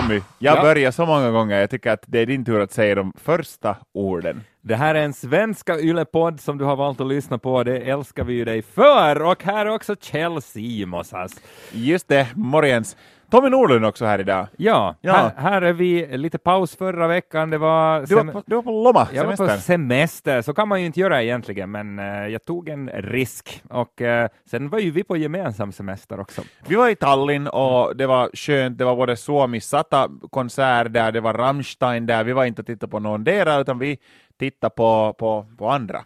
Tommy, jag Ja. börjar så många gånger, jag tycker att det är din tur att säga de första orden. Det här är en svenska yllepodd som du har valt att lyssna på, det älskar vi ju dig för, och här är också Kjell Simonsas. Just det, morgens. Tommy Nordlund också här idag. Ja, Ja. Här, här är vi, lite paus förra veckan, det var... Du var på, du var på Lomma, jag var semester. på semester, så kan man ju inte göra egentligen, men eh, jag tog en risk. Och eh, sen var ju vi på gemensam semester också. Vi var i Tallinn och det var skönt, det var både Suomi Sata konsert där, det var Rammstein där, vi var inte och tittade på någon dera utan vi tittade på, på, på andra.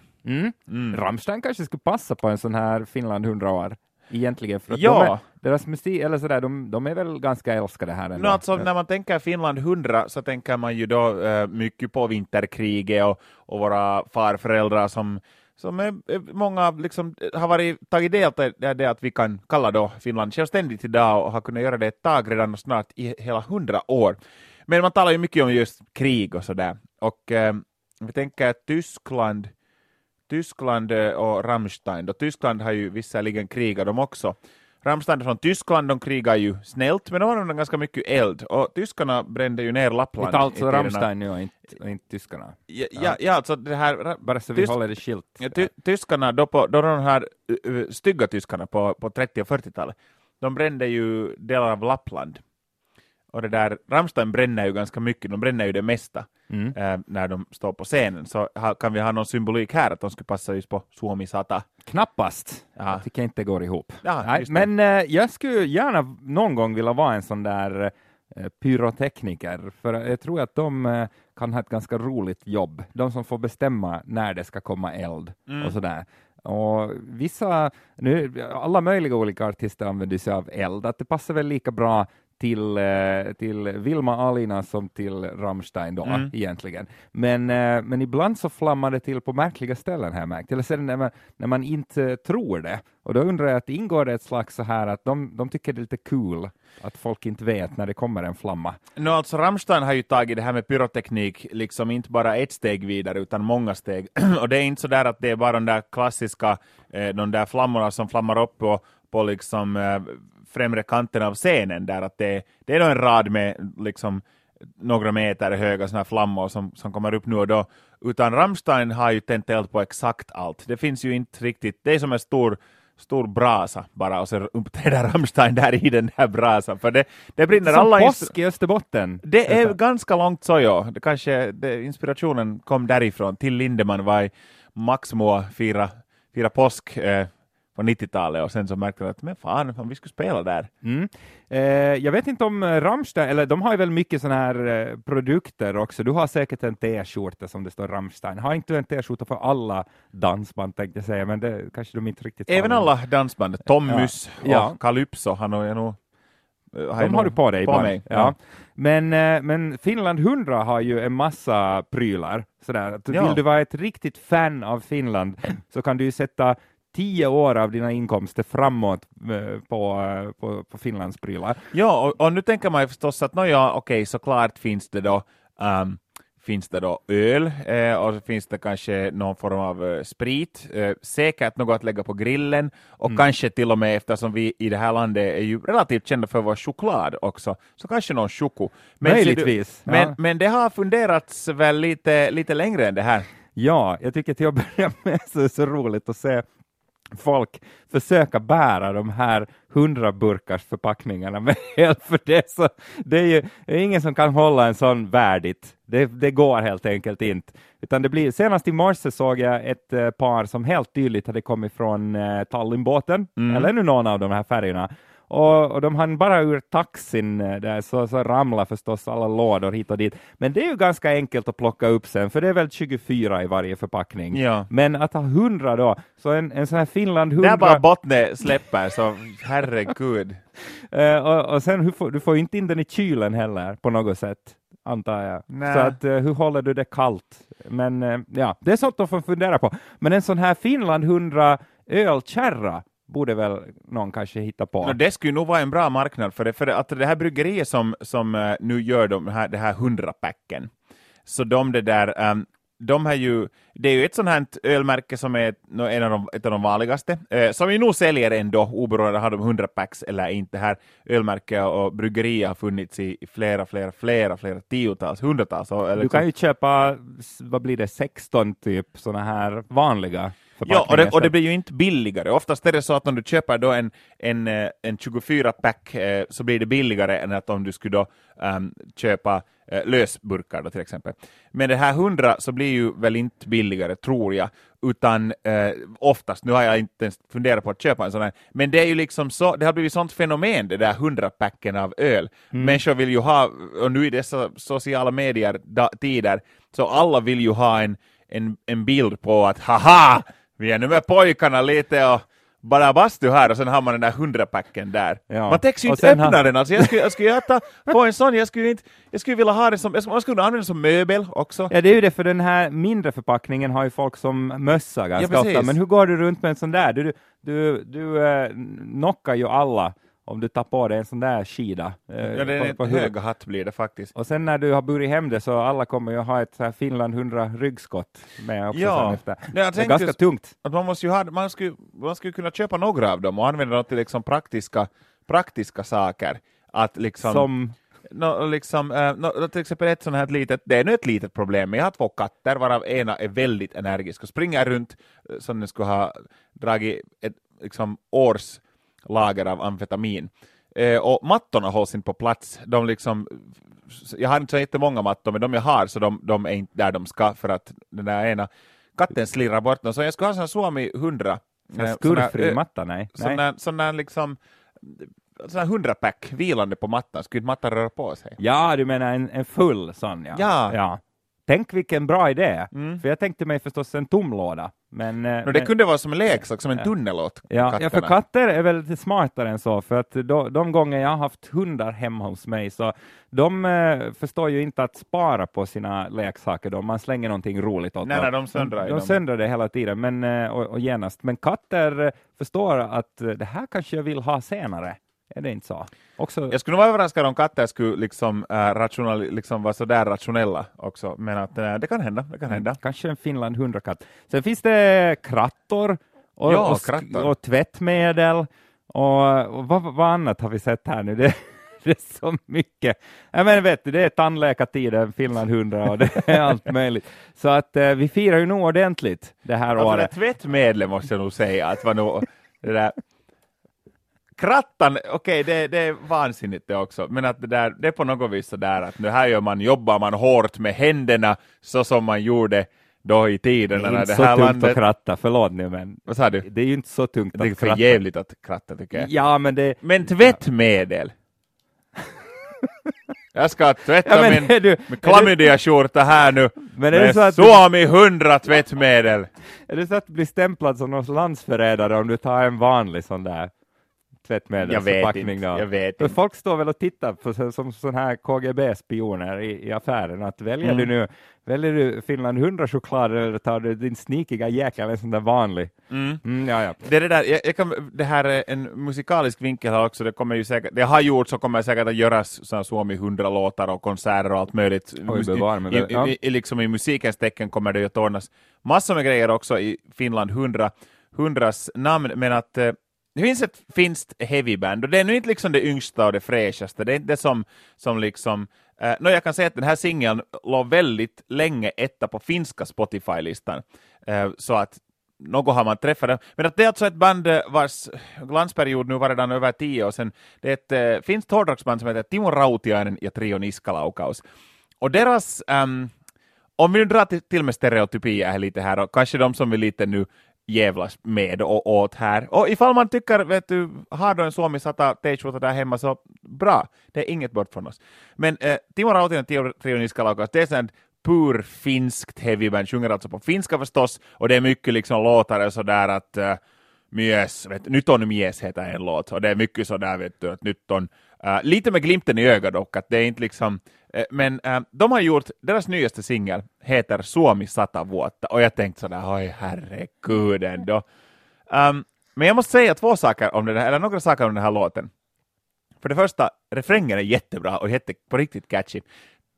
Mm. Rammstein kanske skulle passa på en sån här Finland 100 år. Egentligen, för att Ja. de är, deras musik, eller sådär, de, de är väl ganska älskade här ändå. No, alltså, när man tänker Finland 100 så tänker man ju då eh, mycket på vinterkriget och, och våra farföräldrar som, som är, många liksom, har varit, tagit del till det, att vi kan kalla då Finland självständigt idag och har kunnat göra det ett tag redan och snart i hela 100 år. Men man talar ju mycket om just krig och sådär. Och eh, vi tänker att Tyskland Tyskland eh, och Rammstein, då Tyskland har ju visserligen krigat de också. Rammstein är från Tyskland, de krigar ju snällt, men de använder ganska mycket eld, och tyskarna brände ju ner Lappland. Inte alltså. Rammstein nu och inte, och inte tyskarna. Ja, ja, ja, alltså det här... Bara så vi håller det skilt. Ja, ty, tyskarna, då, på, då de här stygga tyskarna på, på 30 och 40-talet, de brände ju delar av Lappland. Och det där, Rammstein bränner ju ganska mycket, de bränner ju det mesta Mm. eh, när de står på scenen. Så ha, kan vi ha någon symbolik här, att de skulle passa just på Suomi Sata. Knappast. Ja. Jag tycker inte det går ihop. Ja, Nej, men eh, jag skulle gärna någon gång vilja vara en sån där eh, pyrotekniker, för jag tror att de eh, kan ha ett ganska roligt jobb. De som får bestämma när det ska komma eld Mm. och sådär. Och vissa, nu, alla möjliga olika artister använder sig av eld, att det passar väl lika bra till, eh, till Vilma Alina som till Rammstein då Mm. egentligen. Men, eh, men ibland så flammar det till på märkliga ställen jag märkt, eller sen när man, när man inte tror det. Och då undrar jag, att ingår det ett slags så här att de, de tycker det är lite cool att folk inte vet när det kommer en flamma? No, alltså Rammstein har ju tagit det här med pyroteknik liksom inte bara ett steg vidare utan många steg. och det är inte så där att det är bara de där klassiska, eh, de där flammorna som flammar upp på, på liksom eh, främre kanten av scenen där att det, det är då en rad med liksom några meter höga såna flammor som, som kommer upp nu och då. Utan Rammstein har ju tänt eld på exakt allt. Det finns ju inte riktigt, det är som en stor stor brasa bara och så uppträder Rammstein där i den här brasan. För det, det brinner Som alla påsk i Österbotten. det är ganska långt så ja. Det kanske, det, inspirationen kom därifrån. Till Lindeman var i Maxmo fira, fira påsk eh, på 90-talet och sen så märkte jag att men fan, fan vi skulle spela där. Mm. Eh, jag vet inte om eh, Rammstein, eller de har ju väl mycket sådana här eh, produkter också. Du har säkert en t-skjorta som det står Rammstein. Har inte du en t-skjorta för alla dansband tänkte jag säga, men det kanske de inte riktigt Även har. alla dansband, Tommys Ja. Ja. och Calypso, han har jag nog eh, De har du på dig på mig. Ja. Men, eh, men Finland 100 har ju en massa prylar. Sådär. Ja. Vill du vara ett riktigt fan av Finland så kan du ju sätta tio år av dina inkomster framåt eh, på, eh, på, på Finlands prylar. Ja, och, och nu tänker man ju förstås att nåja, okej, såklart finns det då ehm, finns det då öl eh, och finns det kanske någon form av eh, sprit, eh, säkert något att lägga på grillen och Mm. kanske till och med eftersom vi i det här landet är ju relativt kända för vår choklad också, så kanske någon choko. Men, Möjligtvis. Men, ja. men det har funderats väl lite, lite längre än det här. Ja, jag tycker till att börja med så är det så roligt att se folk försöka bära de här hundra burkars förpackningarna med el, för det så, det är ju det är ingen som kan hålla en sån värdigt. Det, det går helt enkelt inte. Utan det blir, senast i morse såg jag ett eh, par som helt tydligt hade kommit från eh, Tallinnbåten, eller nu någon av de här färjorna, och, och de hann bara ur taxin eh, där, så, så ramlar förstås alla lådor hit och dit. Men det är ju ganska enkelt att plocka upp sen, för det är väl 24 i varje förpackning. Ja. Men att ha 100 då, så en, en sån här Finland 100... Där bara Bottne släpper, så herregud. Eh, och, och sen, du får ju inte in den i kylen heller på något sätt, antar jag. Nej. Så att, eh, hur håller du det kallt? Men eh, ja, det är sånt de får fundera på. Men en sån här Finland 100 ölkärra borde väl någon kanske hitta på. No, det skulle nog vara en bra marknad för det, för att det här bryggeriet som, som eh, nu gör de här, det här 100-packen, så de det där, ehm, de har ju, det är ju ett sånt här ölmärke som är en av de, ett av de vanligaste, eh, som vi nog säljer ändå, oberoende om de 100 packs eller inte. Här ölmärke och bryggerier har funnits i, flera, flera, flera, flera tiotals, hundratals. Eller Du kan ju köpa, vad blir det, 16 typ sådana här vanliga Ja, och det, och det blir ju inte billigare. Oftast är det så att om du köper då en, en, eh, en 24-pack eh, så blir det billigare än att om du skulle då, ehm, köpa eh, lösburkar då, till exempel. Men det här 100 så blir ju väl inte billigare, tror jag, utan eh, oftast, nu har jag inte ens funderat på att köpa en sån här, men det är ju liksom så, det har blivit sånt fenomen det där 100-packen av öl. Människor vill ju ha, och nu i dessa sociala medier da, tider, så alla vill ju ha en, en, en bild på att haha, vi är nu med pojkarna lite och bara bastu här och sen har man den där hundrapacken där. Ja. Man täcks ju inte öppna har- den alltså. Jag skulle, jag skulle äta på en sån, jag skulle, inte, jag skulle vilja ha den som, jag skulle, man skulle använda den som möbel också. Ja, det är ju det, för den här mindre förpackningen har ju folk som mössa ganska precis. ofta. Men hur går du runt med en sån där? Du, du, du eh, knockar ju alla om du tar på dig en sån där skida. eh, Ja, det är på- på höga hatt blir det faktiskt. Och sen när du har burit hem det så alla kommer ju ha ett så här Finland 100 ryggskott med också Ja. efter. Nej, jag det är ganska just- tungt. Att man, måste ju ha, man, skulle, man skulle kunna köpa några av dem och använda dem till liksom praktiska, praktiska saker. Att liksom, Som, Nå, liksom, eh, nå, till exempel ett sånt här litet, det är nu ett litet problem, men jag har två katter varav ena är väldigt energisk och springer runt eh, som den skulle ha dragit ett liksom, års lager av amfetamin. Eh, och mattorna hålls inte på plats. De liksom, jag har inte så jättemånga mattor, men de jag har så de, de är inte där de ska för att den där ena katten slirrar bort dem. Så jag skulle ha en Suomi 100. så här eh, sån här, skurfri eh, matta, nej. Sån där, sån där liksom sån här 100 pack vilande på mattan, skulle inte mattan röra på sig? Ja, du menar en, en full sån ja. Ja. ja. Tänk vilken bra idé. Mm. För jag tänkte mig förstås en tom låda. Men, eh, No, det men- kunde vara som en leksak, som en tunnel åt Ja, ja, för katterna. katter är väl lite smartare än så, för att de, de gånger jag har haft hundar hemma hos mig, så de eh, förstår ju inte att spara på sina leksaker då, man slänger någonting roligt åt Nej, dem. nej, de söndrar de, de söndrar det hela tiden, men, eh, och, och genast. Men katter eh, förstår att eh, det här kanske jag vill ha senare. Är det inte så? Också, Jag skulle vara överraskad om katter skulle liksom, äh, rational, liksom vara sådär rationella också, men att, äh, det kan hända. Det kan hända. Kanske en Finland 100-katt. Sen finns det krattor och, Ja, och, krattor. och tvättmedel och, och vad, vad annat har vi sett här nu? Det, det är så mycket. Jag menar, vet du, det är tandläkartiden, Finland 100 och det är allt möjligt. Så att eh, vi firar ju nog ordentligt det här Alltså det året. tvättmedlet måste jag nog säga, att var nog, det där Krattan, okej det, det är vansinnigt det också, men att det, där, det är på något vis sådär att nu här gör man, jobbar man hårt med händerna så som man gjorde då i Det tiden är när inte det så här tungt landet... att kratta, förlåt nu, men Vad sa du? det är ju inte så tungt Det är att för kratta. jävligt att kratta tycker jag. Ja, men det... Men tvättmedel! Jag ska tvätta Ja, men min, är du- min klamydiaskjorta här nu Men är det med så att Suomi 100 tvättmedel. Är det så att du blir stämplad som någon landsförrädare om du tar en vanlig sån där tvättmedelsförpackning? Jag vet inte, folk står väl och tittar på som sån här KGB-spioner i, i affären, att väljer Mm. du nu väljer du Finland 100-choklad eller tar du din snikiga jäkel en sån där vanlig? Mm. Mm, ja, ja. Det, är det, där, jag, jag kan, det här är en musikalisk vinkel här också, det kommer ju säkert, det har gjorts och kommer säkert att göras Suomi 100-låtar och konserter och allt möjligt. Oj, bevara mig I, ja. i, liksom I musikens tecken kommer det ju att ordnas massor med grejer också i Finland 100, 100s namn, men att eh, det finns ett finskt heavyband och det är nu inte liksom det yngsta och det fräschaste, det är inte det som, som liksom Eh, no, jag kan säga att den här singeln låg väldigt länge etta på finska Spotify-listan, Eh, så att något har man träffat dem. Men att det är alltså ett band eh, vars glansperiod nu var redan över tio år sedan. Det är ett eh, finskt hårdrocksband som heter Timo Rautiainen ja Trio Niskalaukaus. Och deras, ehm, om vi nu drar till, till med stereotypier här lite här, och kanske de som vi lite nu jävlas med och åt här. Och ifall man tycker, vet du, har du en Suomi-sata t-skjorta där hemma så bra, det är inget bort från oss. Men eh, Timo Rautinen Trio Niskalaukas, det är sånt pur finskt heavy band, sjunger alltså på finska förstås, och det är mycket liksom låtar och sådär att uh, Mies, vet, Nyt on mies heter en låt, och det är mycket sådär vet du, att nyt on, uh, lite med glimten i ögat dock, att det är inte liksom, Eh, men äh, de har gjort, deras nyaste singel heter Suomi sata vuotta, och jag tänkte sådär, oj herregud ändå. Um, ehm, men jag måste säga två saker om den här, eller några saker om den här låten. För det första, refrängen är jättebra och jätte, på riktigt catchy.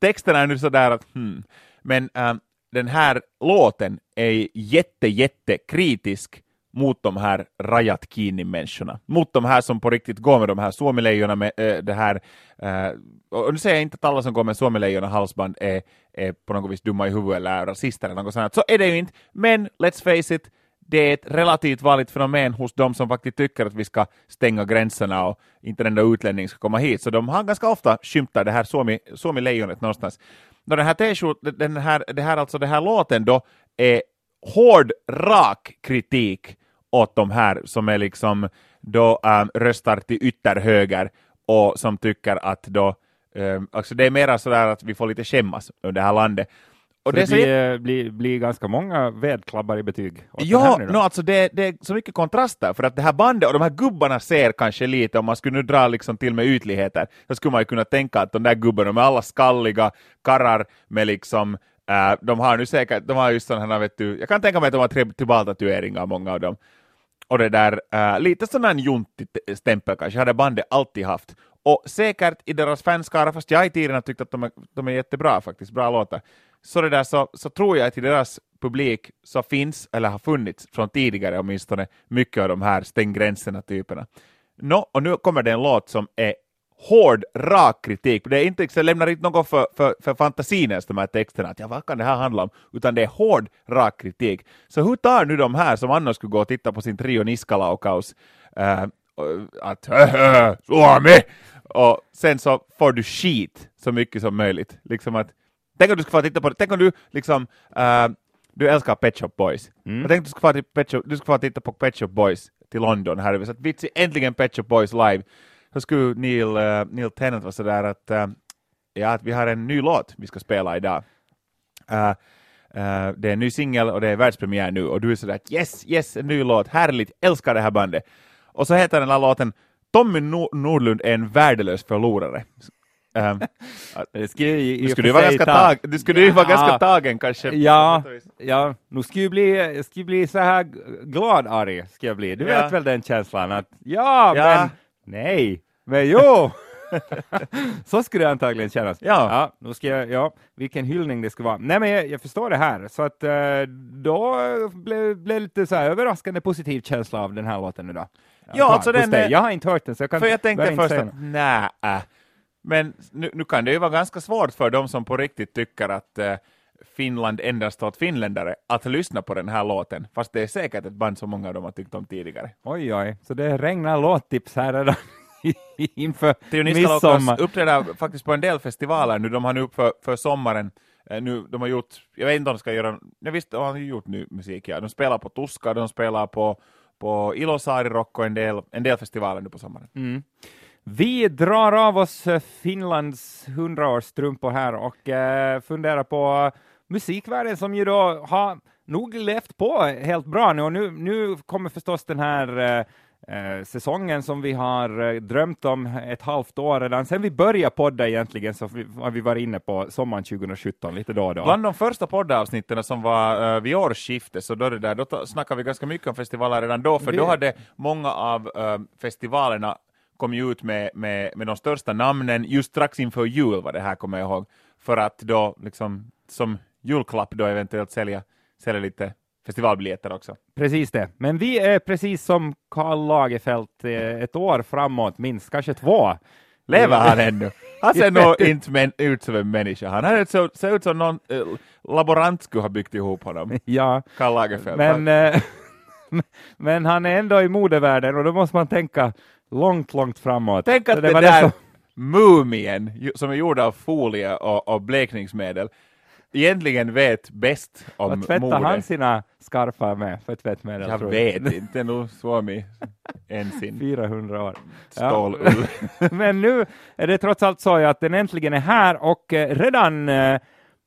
Texten är nu sådär att, hmm, men um, den här låten är jätte, jätte kritisk mot de här Rajat Kini-människorna. Mot de här som på riktigt går med de här suomilejonen med äh, det här äh, och nu säger jag inte att alla som går med Suomilejonen halsband är, är på något vis dumma i huvudet eller rasister eller något sånt. Så är det ju inte. Men let's face it, det är ett relativt vanligt fenomen hos de som faktiskt tycker att vi ska stänga gränserna och inte en enda utlänning ska komma hit. Så de har ganska ofta skymtat det här Suomi-lejonet någonstans. Då den här t-shirt, den här, det här, alltså det här låten då är hård, rak kritik åt de här som är liksom då um, röstar till ytterhöger och som tycker att då um, alltså det är mera sådär att vi får lite skämmas under det här landet. Och det, det blir, så... blir, blir ganska många vedklabbar i betyg. Ja, no, alltså det, det, är så mycket kontraster, för att det här bandet och de här gubbarna ser kanske lite, om man skulle nu dra liksom till med ytligheter, så skulle man ju kunna tänka att de där gubbarna med alla skalliga karrar med liksom Uh, de har nu säkert, de har just sådana, vet du, jag kan tänka mig att de har tribal-tatueringar, många av dem. Och det där, äh, lite sån här juntig stämpel kanske hade bandet alltid haft. Och säkert i deras fanskara, fast jag i tiden har tyckt att de är, de är jättebra faktiskt, bra låtar, så, det där, så, så tror jag att i deras publik så finns, eller har funnits från tidigare åtminstone, mycket av de här stäng gränserna-typerna. No, och nu kommer det en låt som är hård, rak kritik. Det är inte, jag lämnar inte något för, för, för fantasin ens, de här texterna, att ja, vad kan det här handla om, utan det är hård, rak kritik. Så hur tar nu de här som annars skulle gå och titta på sin trio Niskalaukaus äh, att Suomi! Och sen så får du skit så mycket som möjligt. Liksom att, tänk om du ska få titta på det, tänk om du liksom äh, du älskar Pet Shop Boys. Mm. Jag tänkte du ska få titta på Pet Shop Boys till London här. Så att vitsi, äntligen Pet Shop Boys live så skulle Neil, uh, Neil Tennant vara sådär att, uh, ja, att vi har en ny låt vi ska spela idag. Uh, det är en ny singel och det är världspremiär nu och du är sådär yes, yes, en ny låt, härligt, älskar det här bandet. Och så heter den här låten Tommy Nordlund är en värdelös förlorare. Um, det skulle, i, du skulle ju vara, ganska, tag, du skulle ja, vara ganska tagen kanske. Ja, ja nu skulle jag bli, skulle bli så här glad arg, ska jag bli. Du ja. vet väl den känslan att ja, ja. men Nej, men jo! så skulle det antagligen kännas. Ja. Ja, då ska jag, ja, vilken hyllning det ska vara. Nej, men jag, jag förstår det här, så att eh, då blev det lite så överraskande positiv känsla av den här låten idag. Ja, alltså den, jag har inte hört den, så jag kan För jag tänkte först att nej, men nu, nu, kan det ju vara ganska svårt för de som på riktigt tycker att uh, Finland endast åt finländare att lyssna på den här låten, fast det är säkert ett band som många av dem har tyckt om tidigare. Oj, oj, så det regnar låttips här redan inför midsommar. uppträder faktiskt på en del festivaler nu, de har nu för, för sommaren eh, nu, de har gjort, jag vet inte om de ska göra, jag visste, de har gjort ny musik, ja. De spelar på Tuska, de spelar på, på Ilosaari Rock och en del, en del festivaler nu på sommaren. Mm. Vi drar av oss Finlands hundraårsstrumpor här och eh, funderar på musikvärlden som ju då har nog levt på helt bra nu och nu, nu kommer förstås den här eh, eh, säsongen som vi har eh, drömt om ett halvt år redan. Sen vi började podda egentligen så vi, har vi varit inne på sommaren 2017 lite då och då. Bland de första poddavsnitten som var uh, vid årsskiftet så då, det där, då snackade vi ganska mycket om festivaler redan då, för vi... då hade många av uh, festivalerna kommit ut med, med, med de största namnen just strax inför jul var det här kommer jag ihåg, för att då liksom som julklapp då eventuellt sälja, sälja lite festivalbiljetter också. Precis det. Men vi är precis som Karl Lagerfeld eh, ett år framåt, minst kanske två. Lever han ännu? Han ser nog inte men, ut som en människa. Han ser, ser ut som någon äh, laborant skulle ha byggt ihop honom. Ja, Karl Lagerfeld. Men, äh, men han är ändå i modevärlden och då måste man tänka långt, långt framåt. Tänk att det, det där så... mumien som är gjord av folie och, och blekningsmedel egentligen vet bäst om mode. Vad tvättar han sina skarfar med för tvättmedel? Jag vet inte, nog Suomi ensin. 400 år. Stålull. Ja. Men nu är det trots allt så att den äntligen är här och eh, redan eh,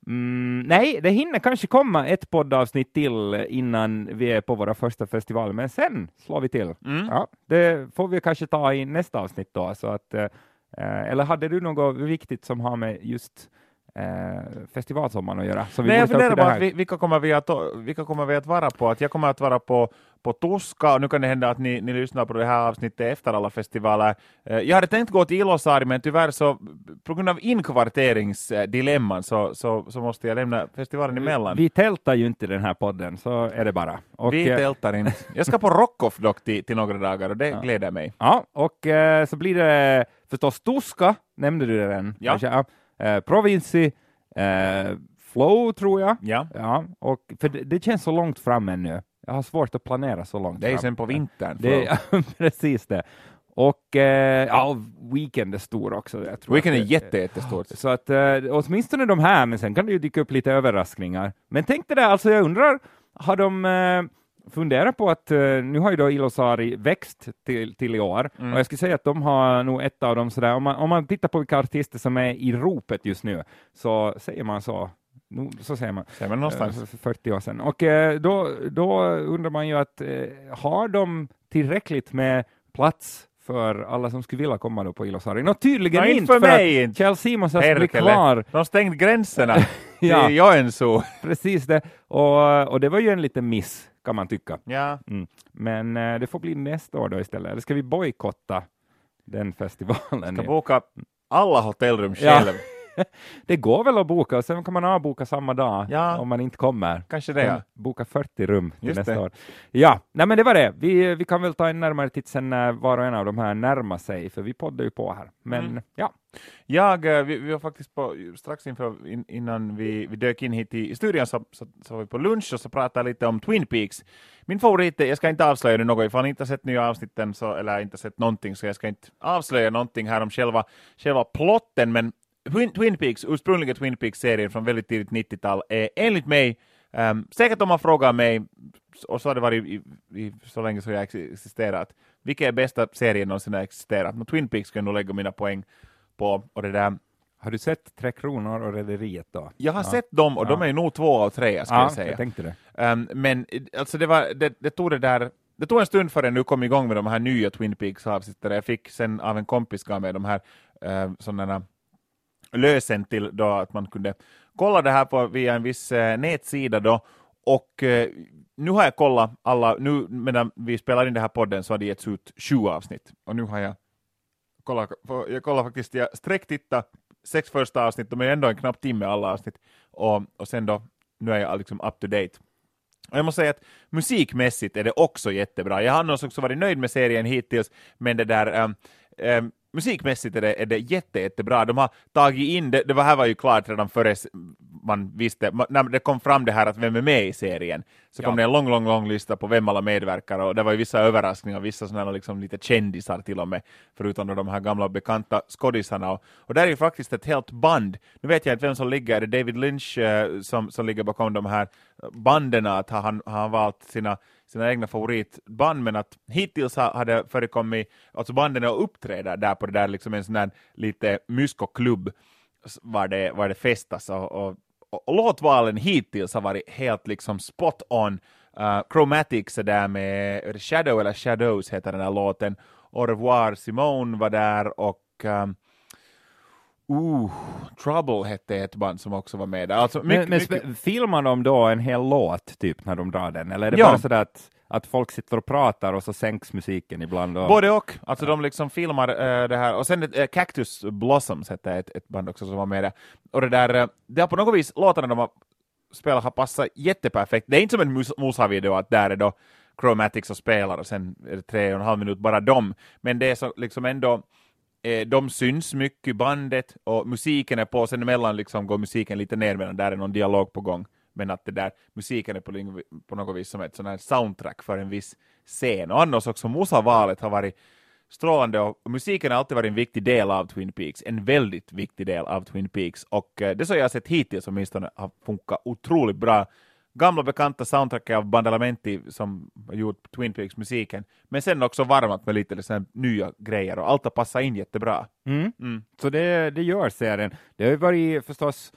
Mm, nej, det hinner kanske komma ett poddavsnitt till innan vi är på våra första festivaler, men sen slår vi till. Mm. Ja, det får vi kanske ta i nästa avsnitt då. Så att, eh, eller hade du något viktigt som har med just eh, festivalsommaren att göra. Så vi Nej, jag funderar det vi, vilka, kommer vi att, vilka kommer vi att vara på? Att jag kommer att vara på, på Tuska, och nu kan det hända att ni, ni lyssnar på det här avsnittet efter alla festivaler. Eh, Jag hade tänkt gå till Ilosari, men tyvärr så på grund av inkvarteringsdilemman så, så, så måste jag lämna festivalen emellan. Vi tältar ju inte i den här podden, så är det bara. Och, Vi eh, tältar inte. Jag ska på Rockoff dock till, till några dagar och det gläder mig. Ja, och eh, så blir det förstås Tuska, nämnde du? Ja. Kanske, ja. Eh, Provinci, eh, Flow tror jag. Ja. Ja, och, för det, det känns så långt fram ännu. Jag har svårt att planera så långt Det är fram. sen på vintern. Det precis det. Och eh, ja, Weekend är stor också. Jag tror Weekend är jätte, jättestort. Så att eh, åtminstone de här, men sen kan det ju dyka upp lite överraskningar. Men tänk dig det, alltså jag undrar, har de eh, funderat på att, eh, nu har ju då Ilosari växt till, till i år, Mm. och jag skulle säga att de har nog ett av dem sådär, om man, om man tittar på vilka artister som är i ropet just nu, så säger man så. Nu, så säger man. Ser man någonstans. Eh, För 40 år sedan. Och eh, då, då undrar man ju att eh, har de tillräckligt med plats för alla som skulle vilja komma då på Ilosari? Nå tydligen Nej, inte, för för mig att inte. Kjell Simonsson blir klar. De har stängt gränserna Ja. till Joensuu. Precis det. Och, och det var ju en liten miss, kan man tycka. Ja. Mm. Men eh, det får bli nästa år då istället. Eller ska vi bojkotta den festivalen? Ska boka alla hotellrum Ja. Det går väl att boka, och sen kan man avboka samma dag Ja. om man inte kommer. Kanske det, ja. Boka 40 rum till Just nästa det. år. Ja, nej men det var det. Vi, vi kan väl ta en närmare titt sen när var och en av de här närmar sig, för vi poddar ju på här. Men Mm. ja, Jag, eh, vi, vi var faktiskt på, strax inför, in, innan vi, vi dök in hit i, studion så, så, så var vi på lunch och så pratade lite om Twin Peaks. Min favorit, är- jag ska inte avslöja nu något, ifall ni inte har sett nya avsnitten så, eller inte sett någonting så jag ska inte avslöja någonting här om själva, själva plotten, men Twin, Peaks, ursprungliga Twin Peaks-serien från väldigt tidigt 90-tal är enligt mig, ehm, säkert om man frågar mig, och så har det varit i, i, så länge som jag ex- existerat, vilken är bästa serien någonsin har existerat? Men Twin Peaks kan jag nog lägga mina poäng på, och det där har du sett Tre Kronor och Rederiet då? jag har Ja. sett dem och de är nog två av tre, ska Ja, jag säga. jag tänkte det. Ehm, men eh, alltså det, var, det, det tog det där det tog en stund förrän nu kom igång med de här nya Twin Peaks avsnitten. Jag fick sen av en kompis gav mig de här uh, sådana lösen till då att man kunde kolla det här på via en viss eh, nätsida då. Och eh, nu har jag kollat alla, nu medan vi spelar in den här podden så har det getts ut sju avsnitt. Och nu har jag kollat, jag kollar faktiskt, jag sträcktittade sex första avsnitt, de är ändå en knapp timme alla avsnitt. Och, och sen då, nu är jag liksom up to date. Och jag måste säga att musikmässigt är det också jättebra. Jag har annars också varit nöjd med serien hittills, men det där um, um, musikmässigt är det, är det jätte, jättebra. De har tagit in, det, det var här var ju klart redan före man visste, när det kom fram det här att vem är med i serien, så kom Ja. det en lång, lång, lång lista på vem alla medverkar och det var ju vissa överraskningar, vissa sådana liksom lite kändisar till och med, förutom de här gamla bekanta skådisarna. Och, och där är ju faktiskt ett helt band. Nu vet jag inte vem som ligger, är det David Lynch eh, som, som ligger bakom de här banden, att han har han valt sina sina egna favoritband, men att hittills har, har det förekommit, alltså banden och uppträder där på det där liksom en sån där lite myskoklubb var det, var det festas och, och, och, och låtvalen hittills har varit helt liksom spot on. Uh, Chromatics är där med Shadow eller Shadows heter den här låten. Au revoir Simone var där och um, Uh, Trouble hette ett band som också var med där. Alltså, mycket, men men mycket, filmar de då en hel låt typ när de drar den? Eller är det Ja. bara sådär att, att folk sitter och pratar och så sänks musiken ibland? Och... Både och. Alltså de liksom filmar eh, det här. Och sen uh, Cactus Blossoms hette ett, ett band också som var med där. Och det där, eh, det har på något vis, låtarna de har spelat har passat jätteperfekt. Det är inte som en mus- Musa-video att där är då Chromatics och spelar och sen är det tre och en halv minut bara dem. Men det är så liksom ändå eh, de syns mycket i bandet och musiken är på, sen emellan liksom går musiken lite ner medan där är någon dialog på gång. Men att det där musiken är på, på något vis som ett sån här soundtrack för en viss scen. Och annars också Musavalet har varit strålande och musiken har alltid varit en viktig del av Twin Peaks, en väldigt viktig del av Twin Peaks och eh, det som jag har sett hittills åtminstone har funkat otroligt bra. Gamla bekanta soundtracket av Bandalamenti som gjort Twin Peaks-musiken, men sen också varmat med lite liksom, nya grejer och allt har passat in jättebra. Mm. Mm. Så det, det gör serien. Det har ju varit förstås,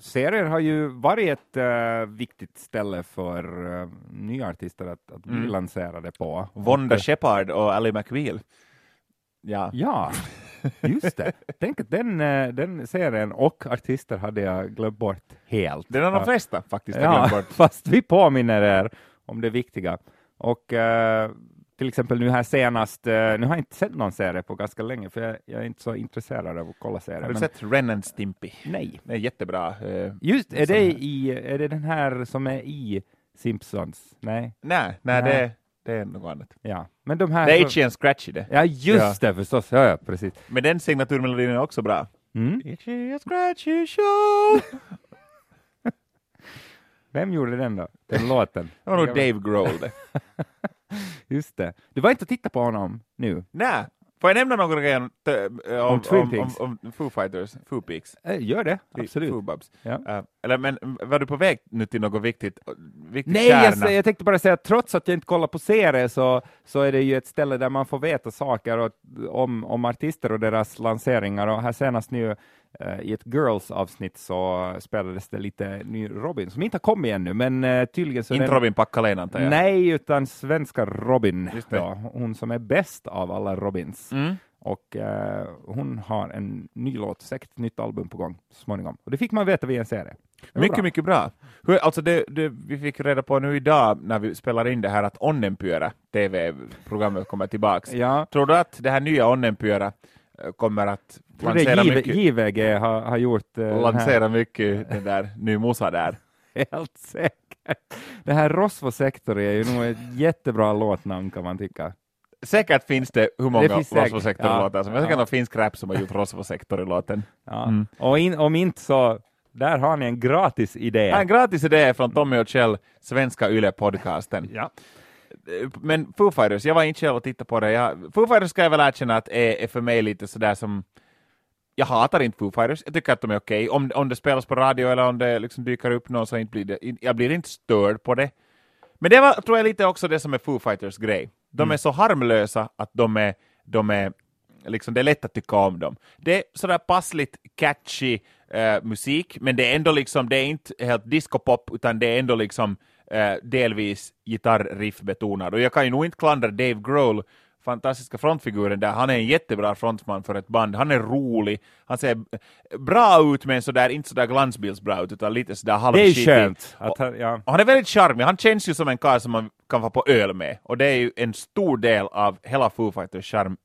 serien har ju varit ett eh, viktigt ställe för uh, nya artister att, att bli Mm. lanserade på. Vonda Shepard och Ally McBeal. Ja. Ja, Just det. Tänk att den, eh, den serien och artister hade jag glömt bort helt. Det är de flesta faktiskt har Ja, glömt bort. fast vi påminner er om det viktiga. Och eh, till exempel nu här senast, eh, nu har jag inte sett någon serie på ganska länge, för jag, jag är inte så intresserad av att kolla serier. Har du men- sett Ren and Stimpy? Nej. Det är jättebra. eh, Just, är det, här. i, är det den här som är i Simpsons? Nej. Nej, nej, Nej. Det, det är något annat. Ja. Men de här... Det är Itchy and Scratchy det. Ja, just det förstås. Ja, ja, precis. Men den signaturmelodin är också bra. Mm. Itchy and Scratchy show! Vem gjorde den då? Den låten? Det var nog Dave Grohl det. Just det. Du var inte och titta på honom nu? Nej, får jag nämna några grejer om, om, Om om, om, Foo Fighters, Foo Peaks? Eh, Gör det, absolut. Ja. Eh, eller men var du på väg nu till något viktigt, viktigt Nej, jag, jag tänkte bara säga att trots att jag inte kollar på serier så, så är det ju ett ställe där man får veta saker och, om, om artister och deras lanseringar. Och här senast nu eh, i ett Girls-avsnitt så spelades det lite ny Robin, som inte har kommit ännu, men uh, tydligen så Inte den- Robin Packalén antar jag? Nej, utan svenska Robin, då, hon som är bäst av alla Robins. Mm. Och eh, hon har en ny låt, säkert ett nytt album på gång så småningom. Och det fick man veta via en serie. Mycket, bra. mycket bra. Hur, alltså det, det, vi fick reda på nu idag när vi spelar in det här att Onnenpyörä, TV-programmet, kommer tillbaks. Ja, Tror du att det här nya Onnenpyörä eh, kommer att lansera mycket, JVG har, har gjort eh, lansera mycket den där ny musa där? helt säkert. Det här Rosvo Sektori är ju nog ett jättebra låtnamn kan man tycka. Säkert finns det hur många Det finns säkert, Rosvo-sektor-låtar som ja. Jag ska Ja. någon finsk rap som har gjort Rosvo-sektor-låten. Ja. Mm. Och in, om inte så, där har ni en gratis idé. En gratis idé från Tommy och Kjell, svenska Yle-podcasten. Ja. Men Foo Fighters, jag var inte själv och tittade på det. Jag, Foo Fighters ska jag väl erkänna att är, är för mig lite sådär som jag hatar inte Foo Fighters, jag tycker att de är okej. Om, om det spelas på radio eller om det liksom dyker upp någon så inte blir det, jag blir inte störd på det. Men det var, tror jag lite också det som är Foo Fighters grej. De är så harmlösa att de är, de är liksom, det är lätt att tycka om dem. Det är sådär passligt catchy eh, musik, men det är ändå liksom, det är inte helt discopop, utan det är ändå liksom eh, delvis gitarriff betonad. Och jag kan ju nog inte klandra Dave Grohl, fantastiska frontfiguren där, han är en jättebra frontman för ett band, han är rolig, han ser bra ut men sådär, inte sådär glansbildsbra ut, utan lite sådär Det är halvskitig. skönt. Han- ja. Och han är väldigt charmig, han känns ju som en karl som man kan få på öl med. Och det är ju en stor del av hela Foo Fighters charm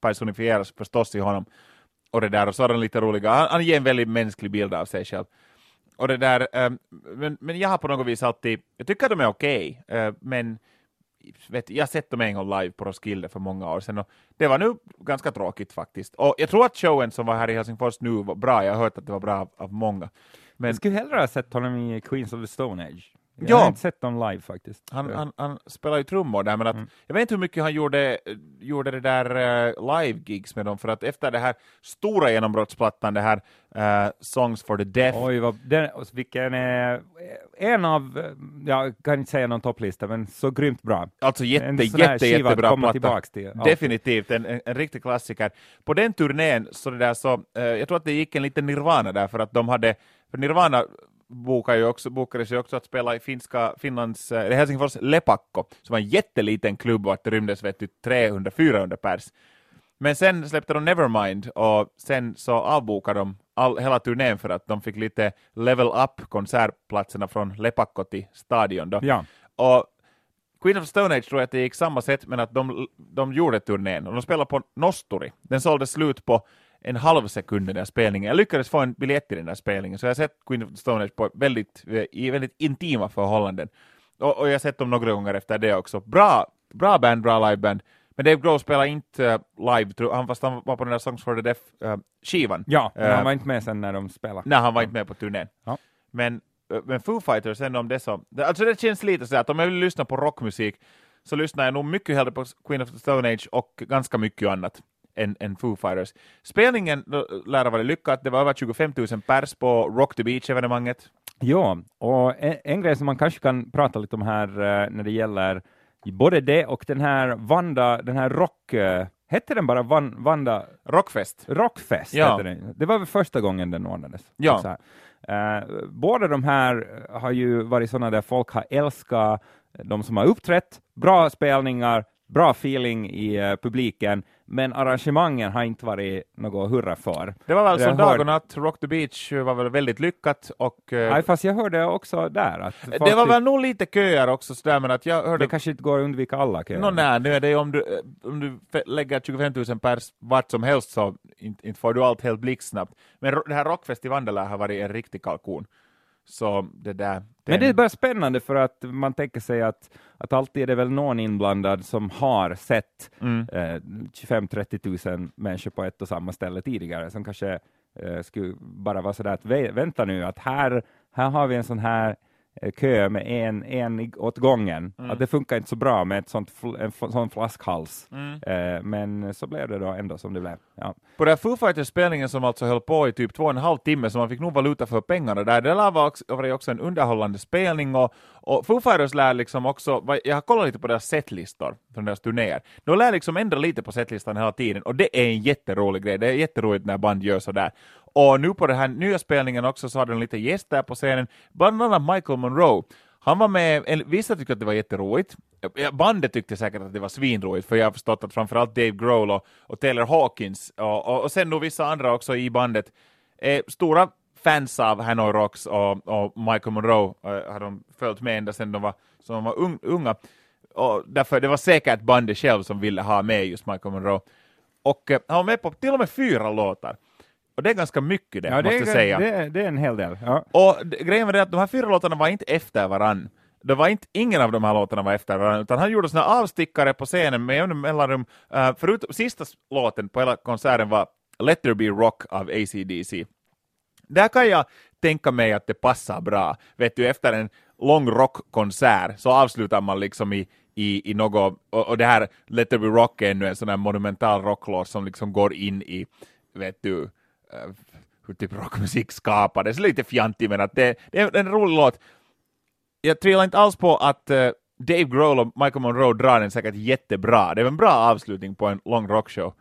personifieras förstås i honom. Och det där, och så är han lite roliga. Han, han ger en väldigt mänsklig bild av sig själv. Och det där, ehm, men, men jag har på något vis alltid, jag tycker att de är okej, eh, men vet, jag har sett dem en gång live på Roskilde för många år sedan och det var nu ganska tråkigt faktiskt. Och jag tror att showen som var här i Helsingfors nu var bra, jag har hört att det var bra av, av många. Men Jag skulle hellre ha sett honom i Queens of the Stone Age. Jag Ja. har inte sett dem live faktiskt. Han, Så- han, han spelar ju trummor där, men att, Mm. jag vet inte hur mycket han gjorde, gjorde det där uh, live-gigs med dem, för att efter det här stora genombrottsplattan, det här eh, Songs for the Deaf, Oj, vad, den, vilken är en av, eh, jag kan inte säga någon topplista, men så grymt bra. alltså jätte, en jätte, att jättebra platta. tillbaks till. Ja. Definitivt, en, en, en riktig klassiker. På den turnén, så det där så, eh, jag tror att det gick en liten Nirvana där, för att de hade, för Nirvana bokade ju också, bokades ju också att spela i finska, Finlands, eh, Helsingfors Lepakko, som var en jätteliten klubb och att det rymdes vet du, 300-400 pers. Men sen släppte de Nevermind och sen så avbokade de all, hela turnén för att de fick lite level up konsertplatserna från Lepakko till stadion. Då. Ja. Och Queen of Stone Age tror jag att det gick samma sätt, men att de, de gjorde turnén och de spelade på Nosturi. Den sålde slut på en halv sekund den där spelningen. Jag lyckades få en biljett till den där spelningen, så jag har sett Queen of Stone Age på väldigt, i väldigt intima förhållanden. Och, och jag har sett dem några gånger efter det också. Bra, bra band, bra liveband. Men Dave Grohl spelar inte eh, live, tror- han, fast han var på den där Songs for the Deaf-skivan. Ja, men Eh, han var inte med sen när de spelade. Nej, han var inte med på turnén. Ja. Men, eh, men Foo Fighters, ändå om det så... Alltså det känns lite så att om jag vill lyssna på rockmusik så lyssnar jag nog mycket hellre på Queen of the Stone Age och ganska mycket annat än, än Foo Fighters. Spelningen lär ha varit lyckad, det var över 25 000 pers på Rock the Beach-evenemanget. Ja, och en, en grej som man kanske kan prata lite om här eh, när det gäller både det och den här Vanda, den här rock... eh, hette den bara Van, Vanda Rockfest. Rockfest? Ja. Det var väl första gången den ordnades? Ja. Eh, båda de här har ju varit sådana där folk har älskat de som har uppträtt, bra spelningar, bra feeling i uh, publiken, men arrangemangen har inte varit något hurra för. Det var väl som dag och natt, Rock the Beach var väl väldigt lyckat och eh, Nej, fast jag hörde också där att folk det var väl nog lite köer också sådär, men att jag hörde det kanske inte går att undvika alla köer. Nå nej, nu är det ju om du, eh, om du lägger 25 000 pers vart som helst så inte, inte får du allt helt blixtsnabbt. Men det här Rockfestivalen där har varit en riktig kalkon. Så det där... Men det är bara spännande för att man tänker sig att, att alltid är det väl någon inblandad som har sett Mm. eh, 25-30 000 människor på ett och samma ställe tidigare, som kanske eh, skulle bara vara sådär att "Vä- vänta nu, att här, här har vi en sån här eh, kö med en, en åt gången. Mm. Att det funkar inte så bra med ett sånt, fl- en sån flaskhals. Mm. Eh, men så blev det då ändå som det blev. Ja. På den här Foo Fighters-spelningen som alltså höll på i typ två och en halv timme, så man fick nog valuta för pengarna där, det lär vara också, var också en underhållande spelning och, och Foo Fighters lär liksom också, jag har kollat lite på deras setlistor från deras turnéer, de lär liksom ändra lite på setlistan hela tiden och det är en jätterolig grej, det är jätteroligt när band gör sådär. Och nu på den här nya spelningen också så hade de lite gäster på scenen, bland annat Michael Monroe. Han var med, vissa tyckte att det var jätteroligt, bandet tyckte säkert att det var svinroligt, för jag har förstått att framförallt Dave Grohl och, och Taylor Hawkins, och, och, och sen nog vissa andra också i bandet, är stora fans av Hanoi Rocks och, och Michael Monroe, eh, har de följt med ända sedan de var, som de var unga. Och därför det var säkert bandet själv som ville ha med just Michael Monroe. Och eh, han var med på till och med fyra låtar. Och det är ganska mycket det, Ja, det, måste säga. det, är- det är en hel del. Ja. Och grejen var det att de här fyra låtarna var inte efter varann. Det var inte, ingen av de här låtarna var efter varandra, utan han gjorde såna avstickare på scenen med jämna mellanrum. Uh, förutom sista låten på hela konserten var Let There Be Rock av AC/DC. Där kan jag tänka mig att det passar bra. Vet du, efter en lång rockkonsert så avslutar man liksom i, i, i något, och, och det här Let There Be Rock är ännu en sån här monumental rocklåt som liksom går in i, vet du, eh, hur typ rockmusik skapades. Lite fjantig men att det, det är en rolig låt. Jag tvivlar inte alls på att äh, Dave Grohl och Michael Monroe drar den säkert jättebra. Det är en bra avslutning på en lång rockshow.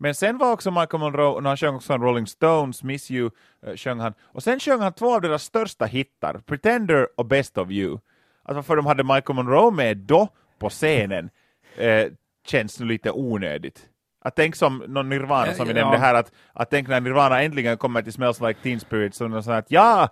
Men sen var också Michael Monroe, och han sjöng också en Rolling Stones, Miss You, uh, sjöng han. Och sen sjöng han två av deras största hittar, Pretender och Best of You. Att varför de hade Michael Monroe med då på scenen eh, känns nu lite onödigt. Att tänk som någon Nirvana som vi Ja. nämnde här, att, att tänk när Nirvana äntligen kommer till Smells Like Teen Spirit, så de säger att ja,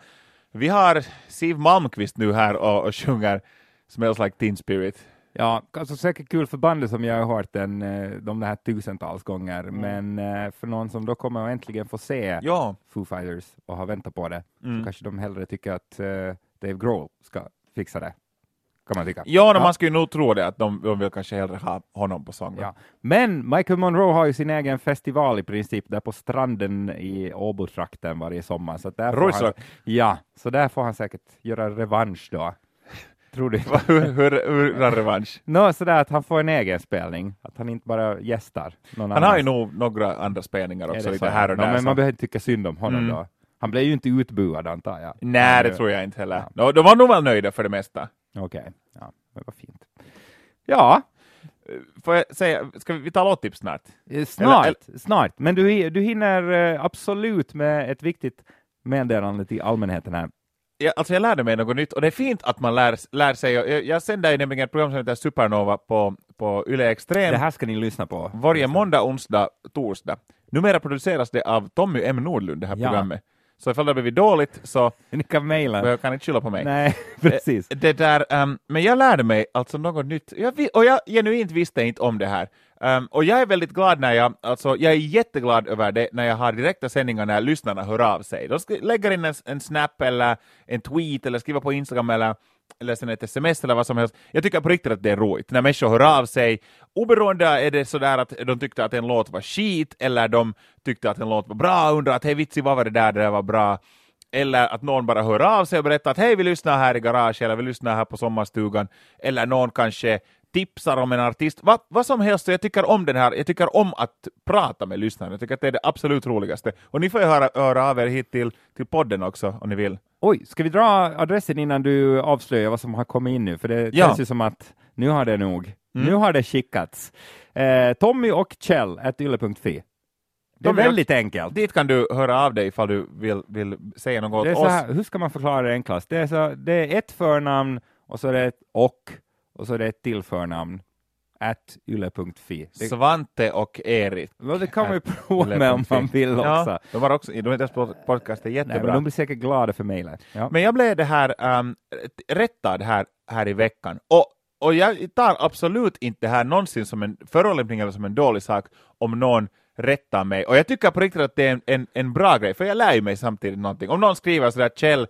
vi har Siv Malmqvist nu här och, och sjunger Smells Like Teen Spirit. Ja, alltså säkert kul för bandet som jag har hört den, eh, de här tusentals gånger, men eh, för någon som då kommer att äntligen få se Ja, Foo Fighters och har väntat på det, Mm. så kanske de hellre tycker att eh, Dave Grohl ska fixa det. Kan man tycka. ja, ja. man skulle nog tro det, att de, de vill kanske hellre ha honom på sång. Ja. Men Michael Monroe har ju sin egen festival i princip där på stranden i Åbo-trakten varje sommar. Så där får han, ja, så där får han säkert göra revansch då. Tror du? Hur, hur, revansch? Nå, sådär att han får en egen spelning, att han inte bara gästar någon Han har ju nog några andra spelningar också, lite här och Nå, där. men så- man behöver tycka synd om honom Mm. då. Han blev ju inte utbuad antar jag. Nej, det tror jag inte heller. Nå, de var nog väl nöjda för det mesta. Okej, ja, men vad fint. Ja, Får jag säga, ska vi, vi ta låttips snart? eh, snart, Eller- snart. Men du, du hinner eh, absolut med ett viktigt meddelande till allmänheten här. Jag, alltså jag lärde mig något nytt och det är fint att man lär, lär sig. Jag, jag sänder ju nämligen ett program som heter Supernova på, på Yle Extrem Det här ska ni lyssna på. varje måndag, onsdag, torsdag. Numera produceras det av Tommy M. Nordlund, det här Ja. programmet. Så ifall det har blivit dåligt så Ni kan mejla. jag kan inte skylla på mig. Nej, precis. Det där, ehm, men jag lärde mig alltså något nytt, jag, och jag genuint visste inte om det här. Ehm, och jag är väldigt glad när jag, alltså jag är jätteglad över det när jag har direkta sändningar när lyssnarna hör av sig. De lägger in en, en snap eller en tweet eller skriver på Instagram eller eller sen ett sms eller vad som helst. Jag tycker på riktigt att det är roligt när människor hör av sig. Oberoende är det sådär att de tyckte att en låt var skit eller de tyckte att en låt var bra och undrar att hej vitsi vad var det där, det där var bra. Eller att någon bara hör av sig och berättar att hej, vi lyssnar här i garaget, eller vi lyssnar här på sommarstugan. Eller någon kanske tipsar om en artist. Va, vad som helst, jag tycker om den här, jag tycker om att prata med lyssnarna. Jag tycker att det är det absolut roligaste. Och ni får ju höra, höra av er hit till, till podden också om ni vill. Oj, ska vi dra adressen innan du avslöjar vad som har kommit in nu? För det Ja. känns ju som att nu har det nog. Mm. Nu har det skickats. Eh, Tommy och Kjell, yle.fi. Det är Tommy och- väldigt enkelt. Dit kan du höra av dig ifall du vill, vill säga något Det är åt så oss. här, hur ska man förklara det enklast? Det är, så, det är ett förnamn och så är det ett och och så är det ett till förnamn at yle.fi. Det, Svante och Erik. well, det kan man ju prova med om man vill också. Ja, de var också, de är deras podcast är Nej, jättebra. men de blir säkert glada för mejlet. Ja. Men jag blev det här um, rättad här, här i veckan. Och, och jag tar absolut inte det här någonsin som en förolämpning eller som en dålig sak om någon rättar mig. Och jag tycker på riktigt att det är en, en, en bra grej, för jag lär ju mig samtidigt någonting. Om någon skriver sådär Kjell,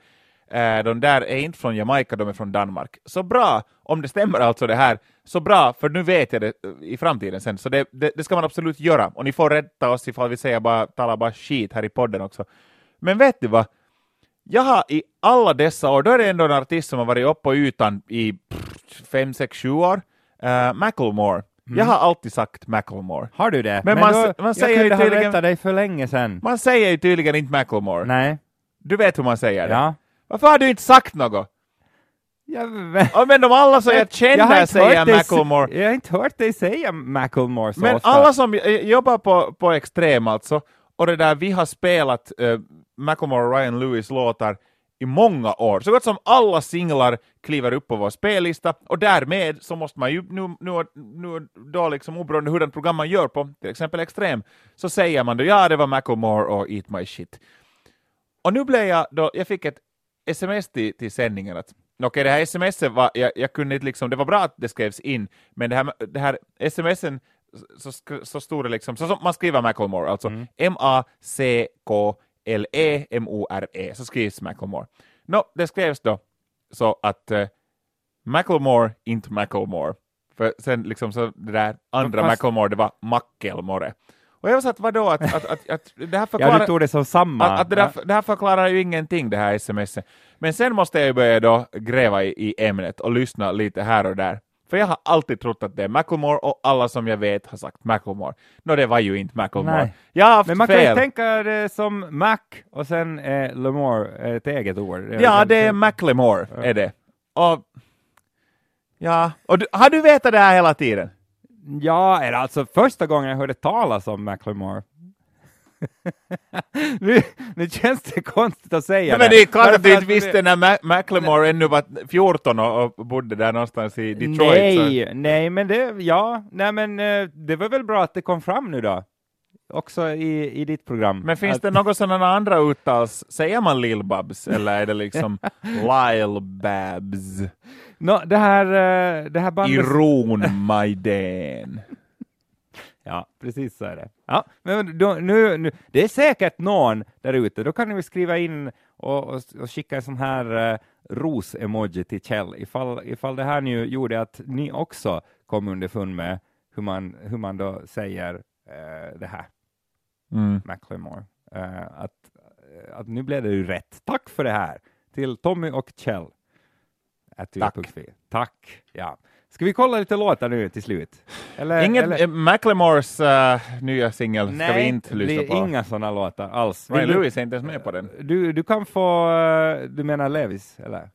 eh, de där är inte från Jamaica, de är från Danmark. Så bra, om det stämmer alltså det här, så bra, för nu vet jag det eh, i framtiden sen. Så det, det, det ska man absolut göra. Och ni får rätta oss ifall vi säger bara, talar bara skit här i podden också. Men vet du vad? Jag har i alla dessa år, då är det ändå en artist som har varit uppe på ytan i 5, 6, 7 år, uh, Macklemore. Jag har alltid sagt Macklemore. Har du det? Men man då, man säger jag ju kunde ha tydligen- rättat dig för länge sedan. Man säger ju tydligen inte Macklemore. Nej. Du vet hur man säger det. Ja. Varför har du inte sagt något? Jag, vet- Ja, men de alla som jag känner inte säger Macklemore. Jag har inte hört dig säga Macklemore så Men ofta. alla som eh, jobbar på, på Extrem alltså, och det där vi har spelat uh, Macklemore och Ryan Lewis låtar i många år. Så gott som alla singlar kliver upp på vår spellista och därmed så måste man ju nu, nu, nu då liksom oberoende hurdant program man gör på till exempel Extrem så säger man då ja det var Macklemore och Eat My Shit. Och nu blev jag då, jag fick ett sms till, till sändningen att okej det här smset var, jag, jag kunde inte liksom, det var bra att det skrevs in, men det här, det här smsen så, så stod det liksom, så som man skriver Macklemore, alltså M-A-C-K-L-E-M-O-R-E, så skrivs Macklemore. Nå, det skrevs då så att uh, Macklemore, inte Macklemore. För sen liksom så det där andra Fast- Macklemore, det var Mackelmore. Och jag var så att vadå, att, att, att, att det här Ja, förklarar... du tog det som samma. Att, att det, där, det här förklarar ju ingenting, det här smset. Men sen måste jag ju börja då gräva i, i ämnet och lyssna lite här och där. För jag har alltid trott att det är Macklemore och alla som jag vet har sagt Macklemore. Nå, det var ju inte Macklemore. Nej. Jag har haft Men man kan ju fel. tänka det som Mac och sen eh, Lemore, ett eget ord. Ja, det är Macklemore, är det. Och... Ja, och du, har du vetat det här hela tiden? Ja, är det alltså första gången jag hörde talas om Macklemore. nu, nu känns det konstigt att säga Men det är klart att du inte visste när Ma- Macklemore ännu var 14 och, och bodde där någonstans i Detroit. så- Nej, nej, men det, ja, nej, men eh, det var väl bra att det kom fram nu då. Också i, i ditt program. Men finns att, det något sådana andra uttals, säger man Lil Babs eller är det liksom Lyle Babs? Nå, det här, eh, det här bandet... Iron Maiden. Ja, precis så är det. Ja, men då, nu, nu, det är säkert någon där ute, då kan ni väl skriva in och, och, och skicka en sån här uh, ros-emoji till Kjell, ifall, ifall det här nu gjorde att ni också kom underfund med hur man, hur man då säger eh, det här, Mm. Macklemore. Eh, att, att nu blev det ju rätt. Tack för det här till Tommy och Kjell. Tack. Tack. Ja. Ska vi kolla lite låtar nu till slut? Eller, Inget, eller- eh, Macklemores eh, nya singel ska vi inte lyssna på. inga sådana låtar alls. Du- Lewis är inte ens med på den. Du, du kan få, eh, du menar Levis, eller?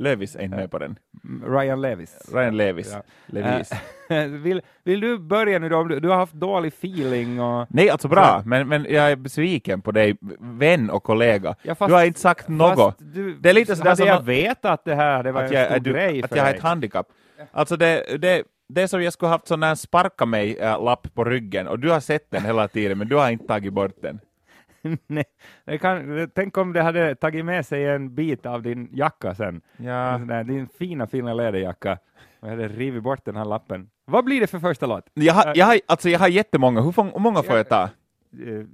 Levis är inte med på den. Ryan Levis. Ryan Levis. Ja. Levis. Eh, vill, vill du börja nu då? Du, du har haft dålig feeling och... Nej, alltså bra, men, men jag är besviken på dig, vän och kollega. Ja, fast- du har inte sagt något. Du, Det är lite sådär hade som jag att- vetat att det här det var att en jag, stor du, grej att för jag har dig. ett handikapp. Alltså det, det, det är som jag skulle haft sån här sparka mig-lapp på ryggen och du har sett den hela tiden men du har inte tagit bort den. Nej, det kan, tänk om det hade tagit med sig en bit av din jacka sen. Ja. Där, din fina, fina läderjacka. Och jag hade rivit bort den här lappen. Vad blir det för första låt? Jag har, jag har, alltså jag har jättemånga, hur, många får jag ta? Eh,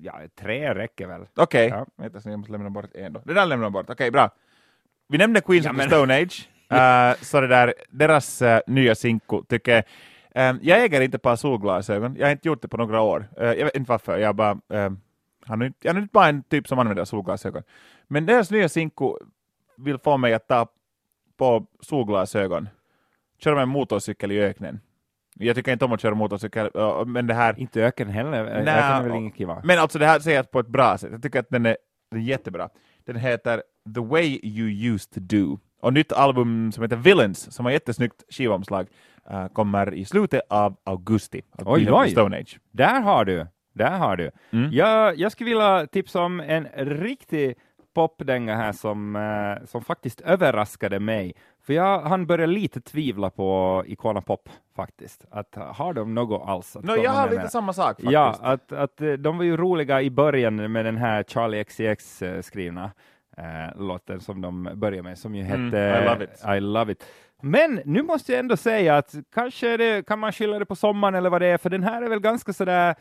Ja, tre räcker väl. Okej, Ja. vänta så jag måste lämna bort en då. Det där lämnar jag bort, okej bra. Vi nämnde Queens Ja, of the Stone Age, Eh, så det där, deras eh, nya sinko tycker jag, jag äger inte ett par solglasögon, jag har inte gjort det på några år. Jag vet inte varför, jag bara, han är, jag är inte bara en typ som använder solglasögon. Men deras nya sinko vill få mig att ta på solglasögon, köra med en motorcykel i öknen. Jag tycker inte om att köra motorcykel, men det här Inte öken heller. Nej, öken är väl ingen kiva. men alltså det här säger jag på ett bra sätt. Jag tycker att den är, den är jättebra. Den heter The Way You Used To Do. Och nytt album som heter Villains, som har jättesnyggt skivomslag, eh, kommer i slutet av augusti. Oj, oj. Stone Age. Där har du. Där har du. Mm. Jag, jag skulle vilja tipsa om en riktig popdänga här som, eh, som faktiskt överraskade mig. För jag han började lite tvivla på Icona Pop faktiskt. Att har de något alls? Att No, jag har lite samma sak faktiskt. Ja, att, att eh, de var ju roliga i början med den här Charlie XCX eh, skrivna eh, låten som de började med, som ju Mm, hette I love it. I love it. Men nu måste jag ändå säga att kanske det, kan man skylla det på sommaren eller vad det är, för den här är väl ganska sådär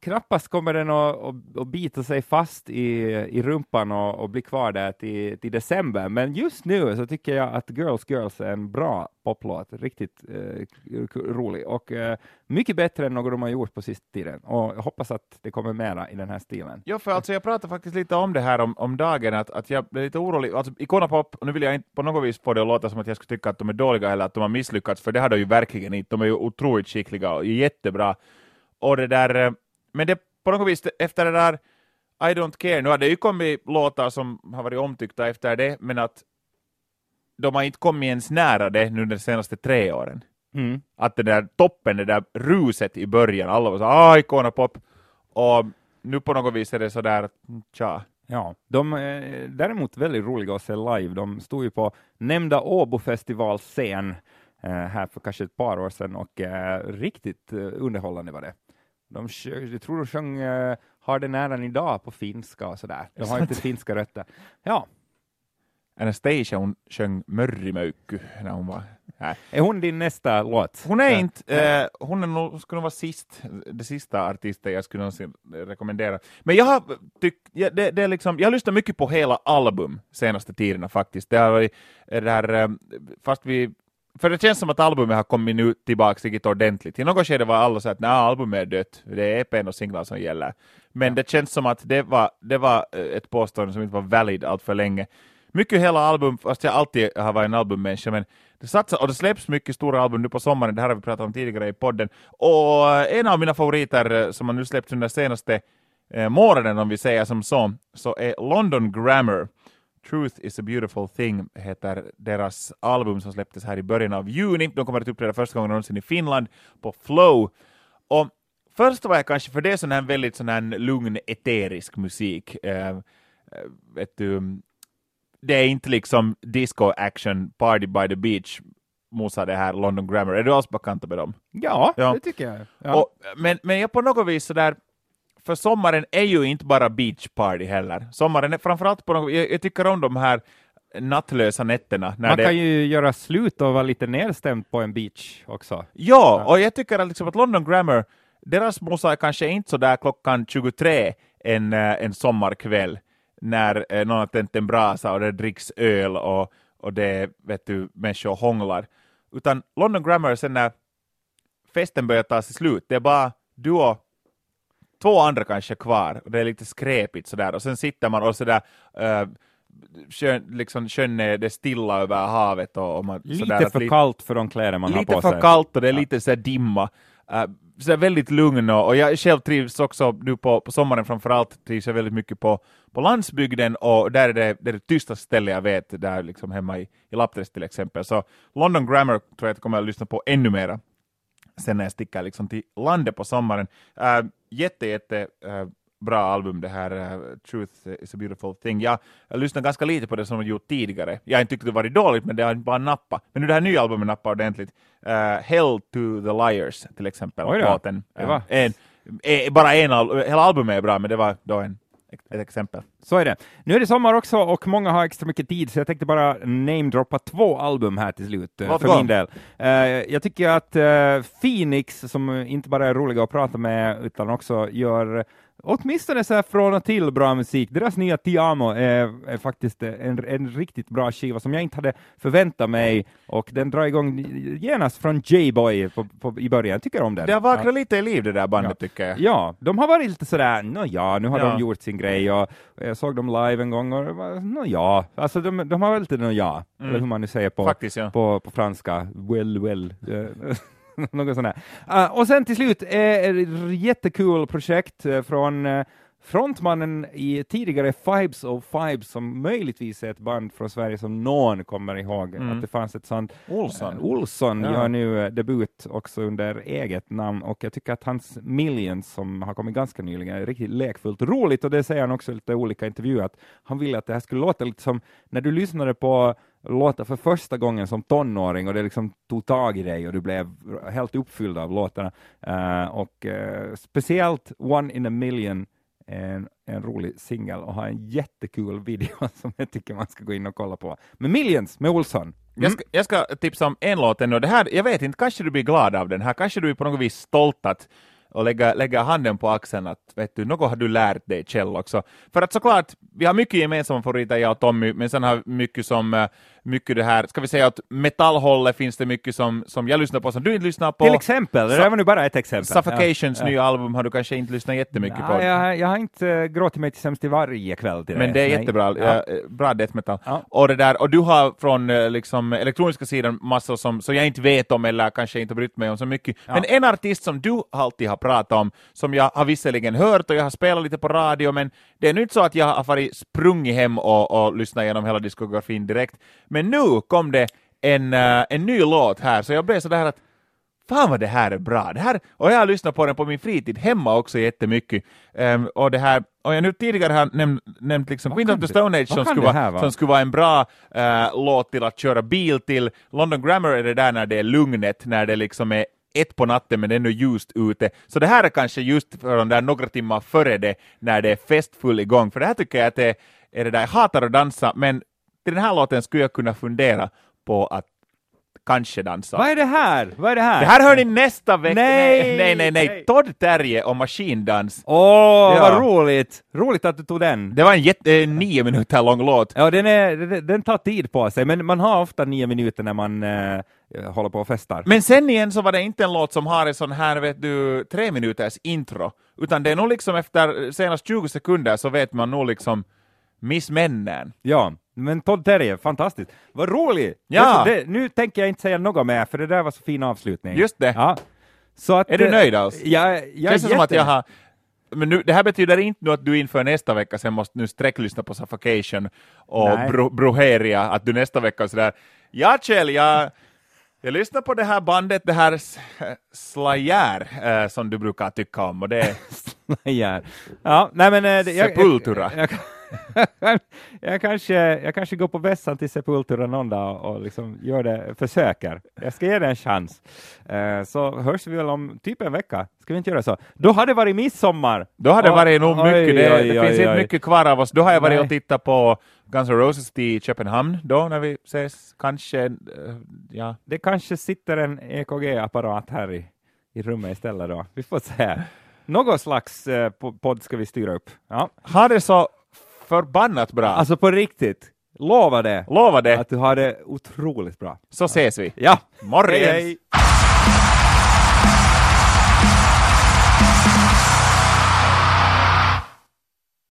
Knappast kommer den att, att, att bita sig fast i, i rumpan och, och bli kvar där till, till december, men just nu så tycker jag att Girls Girls är en bra poplåt, riktigt eh, rolig och eh, mycket bättre än något de har gjort på sista tiden och jag hoppas att det kommer mera i den här stilen. Ja, för alltså jag pratade faktiskt lite om det här om, om dagen, att, att jag blev lite orolig. Alltså, Icona Pop, och nu vill jag inte på något vis få det att låta som att jag skulle tycka att de är dåliga eller att de har misslyckats, för det har de ju verkligen inte. De är ju otroligt skickliga och jättebra. Och det där, eh, men det på något vis, efter det där I don't care, nu har det ju kommit låtar som har varit omtyckta efter det, men att de har inte kommit ens nära det nu de senaste tre åren. Mm. Att den där toppen, det där ruset i början, alla var så ah, Icona Pop, och nu på något vis är det sådär, tja. Ja, de är däremot väldigt roliga att se live. De stod ju på nämnda Åbo-festivalscen eh, här för kanske ett par år sedan och eh, riktigt eh, underhållande var det. De, jag tror de sjöng eh, Har den äran idag på finska och sådär. De har inte finska rötter. Ja, Anastasia hon sjöng Mörrimöykky när hon var här. är hon din nästa låt? Hon är Ja. inte, eh, hon är nog, skulle nog vara sist, det sista artisten jag skulle någonsin rekommendera. Men jag har tyckt, ja, det, det är liksom, jag har lyssnat mycket på hela album senaste tiderna faktiskt. Det har varit där, eh, fast vi för det känns som att albumet har kommit nu tillbaka riktigt ordentligt. I något skede var alla så att nej, albumet är dött, det är EPn och singlar som gäller. Men det känns som att det var, det var eh, ett påstående som inte var valid allt för länge. Mycket hela album, fast jag alltid har varit en albummänniska, men det satsas, och det släpps mycket stora album nu på sommaren, det här har vi pratat om tidigare i podden. Och eh, en av mina favoriter eh, som har nu släppts under senaste eh, månaden, om vi säger som så, så är London Grammar. Truth is a beautiful thing heter deras album som släpptes här i början av juni. De kommer att uppträda första gången någonsin i Finland på Flow. Och först var jag kanske, för det är sån här väldigt sån här lugn eterisk musik. Eh, eh, vet du, det är inte liksom disco action, party by the beach, mosa det här London Grammar. Är du alls bekant med dem? Ja, Ja. det tycker jag. Ja. Och, men, men jag på något vis sådär, för sommaren är ju inte bara beach party heller. Sommaren är framförallt på något, jag, jag tycker om de här nattlösa nätterna. Man det, kan ju göra slut och vara lite nedstämd på en beach också. Ja, och jag tycker att, liksom att London Grammar, deras mosa är kanske inte så där klockan 23 en, eh, en sommarkväll när eh, någon har tänt en brasa och det dricks öl och, och det vet du, människor hånglar. Utan London Grammar sen när festen börjar ta sig slut, det är bara du och två andra kanske kvar och det är lite skräpigt sådär och sen sitter man och sådär uh, sjön, liksom, sjön är det stilla över havet och, och man, Lite sådär att för li- kallt för de kläder man har lite på för sig. kallt och det är lite så dimma. Uh, så här väldigt lugn och, och jag själv trivs också nu på, på sommaren framförallt trivs jag väldigt mycket på, på landsbygden och där är det det, är det tystaste stället jag vet, där liksom hemma i, i Lappträsk till exempel. Så London Grammar tror jag att jag kommer att lyssna på ännu mera sen när jag sticker liksom till landet på sommaren. Uh, jätte, jätte uh, bra album det här, uh, Truth is a beautiful thing. Jag, lyssnade ganska lite på det som de gjort tidigare. Jag har inte tyckt det varit dåligt, men det har bara nappat. Men nu det här nya albumet nappar ordentligt. Uh, Hell to the Liars till exempel. Låten. Uh, en, eh, bara en, al- hela albumet är bra, men det var då en, ett exempel. Så är det. Nu är det sommar också och många har extra mycket tid, så jag tänkte bara namedroppa två album här till slut, eh, Låt för gå. min del. Eh, jag tycker att eh, Phoenix, som inte bara är roliga att prata med, utan också gör åtminstone så här från och till bra musik. Deras nya Tiamo är, är faktiskt en, en riktigt bra skiva som jag inte hade förväntat mig, och den drar igång genast från J-Boy i början. Jag tycker om den. Det har Ja. vaknat lite i liv det där bandet tycker jag. Ja, de har varit lite sådär, nå ja, nu har Ja. de gjort sin grej och jag såg dem live en gång och det var, nå ja, alltså de, de har varit lite nå ja, eller hur man nu säger på, Mm. Faktiskt ja. på, på franska, well, well. Något sånt där. Uh, och sen till slut, eh, jättekul projekt eh, från, eh, frontmannen i tidigare Fibes of Fibes, som möjligtvis är ett band från Sverige som någon kommer ihåg, Mm. att det fanns ett sånt. Olsson. Eh, Olsson Ja. gör nu eh, debut också under eget namn och jag tycker att hans Millions som har kommit ganska nyligen är riktigt lekfullt roligt och det säger han också i lite olika intervjuer att han ville att det här skulle låta lite som när du lyssnade på låtar för första gången som tonåring och det liksom tog tag i dig och du blev helt uppfylld av låtarna. Eh, och eh, speciellt One in a Million en, en rolig singel och har en jättekul video som jag tycker man ska gå in och kolla på. Med Millions med Olsson. Mm. Jag, ska, jag ska tipsa om en låt ännu. Det här, jag vet inte, kanske du blir glad av den här, kanske du är på något vis stolt att och lägga, lägga handen på axeln att vet du, något har du lärt dig Kjell också. För att såklart, vi har mycket gemensamma favoriter jag och Tommy, men sen har vi mycket som, eh, mycket det här, ska vi säga att metallhållet finns det mycket som, som jag lyssnar på som du inte lyssnar på. Till exempel, det där var nu bara ett exempel. Suffocations Ja. nya album har du kanske inte lyssnat jättemycket på. Ja, jag, jag har inte uh, gråtit mig till sämst i varje kväll till Men det är Nej. jättebra, Ja. ja. bra death metal. Ja. Och, det där, och du har från eh, liksom, elektroniska sidan massor som, som jag inte vet om eller kanske inte brytt mig om så mycket. Ja. Men en artist som du alltid har pratat om, som jag har visserligen hört och jag har spelat lite på radio, men det är nu inte så att jag har farit sprungit hem och, och lyssnat igenom hela diskografin direkt. Men nu kom det en, eh, en ny låt här, så jag blev sådär att Fan vad det här är bra! Det här, och jag har lyssnat på den på min fritid hemma också jättemycket. Um, och det här, och jag nu tidigare har nämnt, nämnt liksom Vad Queen kan of the Stone Age som skulle, vara, som skulle vara en bra eh, låt till att köra bil till. London Grammar är det där när det är lugnet, när det liksom är ett på natten men det är ännu ljust ute. Så det här är kanske just för de där några timmar före det, när det är festfull igång. För det här tycker jag att det är det där, jag hatar att dansa, men till den här låten skulle jag kunna fundera på att kanske dansa. Vad är det här? Vad är det här? Det här hör ni nästa vecka. Nej, nej, nej, nej. nej. Todd Terje och maskindans. Åh, Ja. vad roligt! Roligt att du tog den. Det var en jätte, eh, nio minuter lång låt. Ja, den, är, den, den tar tid på sig, men man har ofta nio minuter när man eh, håller på och festar. Men sen igen så var det inte en låt som har en sån här, vet du, tre minuters intro, utan det är nog liksom efter senast 20 sekunder så vet man nog liksom Miss Männen. Ja, men Todd Terje, fantastiskt. Vad roligt! Ja. Det, nu tänker jag inte säga något mer, för det där var så fin avslutning. Just det. Ja. Så att, Är du eh, nöjd alltså? Ja, jag Känns det som att jag har men nu, det här betyder inte nu att du inför nästa vecka sen måste nu sträcklyssna på Suffocation och bro, Broheria, att du nästa vecka sådär Ja Kjell, jag, jag lyssnar på det här bandet, det här S- Slayer, eh, som du brukar tycka om och det är ja. ja, nej men... eh, det- Jag, Sepultura. Jag, jag, jag, kanske, jag kanske går på vässan till Sepultura någon dag och liksom gör det, försöker. Jag ska ge det en chans. Eh, så hörs vi väl om typ en vecka. Ska vi inte göra så? Då har det varit midsommar! Då har det varit nog mycket, oj, det, oj, det oj, finns inte mycket kvar av oss. Då har jag varit Nej. och tittat på Guns N' Roses till Köpenhamn då när vi ses, kanske, eh, ja. Det kanske sitter en EKG-apparat här i, i rummet istället då. Vi får se. Någon slags eh, po- podd ska vi styra upp. Ja. Ha det så förbannat bra. Alltså på riktigt, lova det Lova det, att du har det otroligt bra. så ses vi. Ja, Morgens! hej, hej.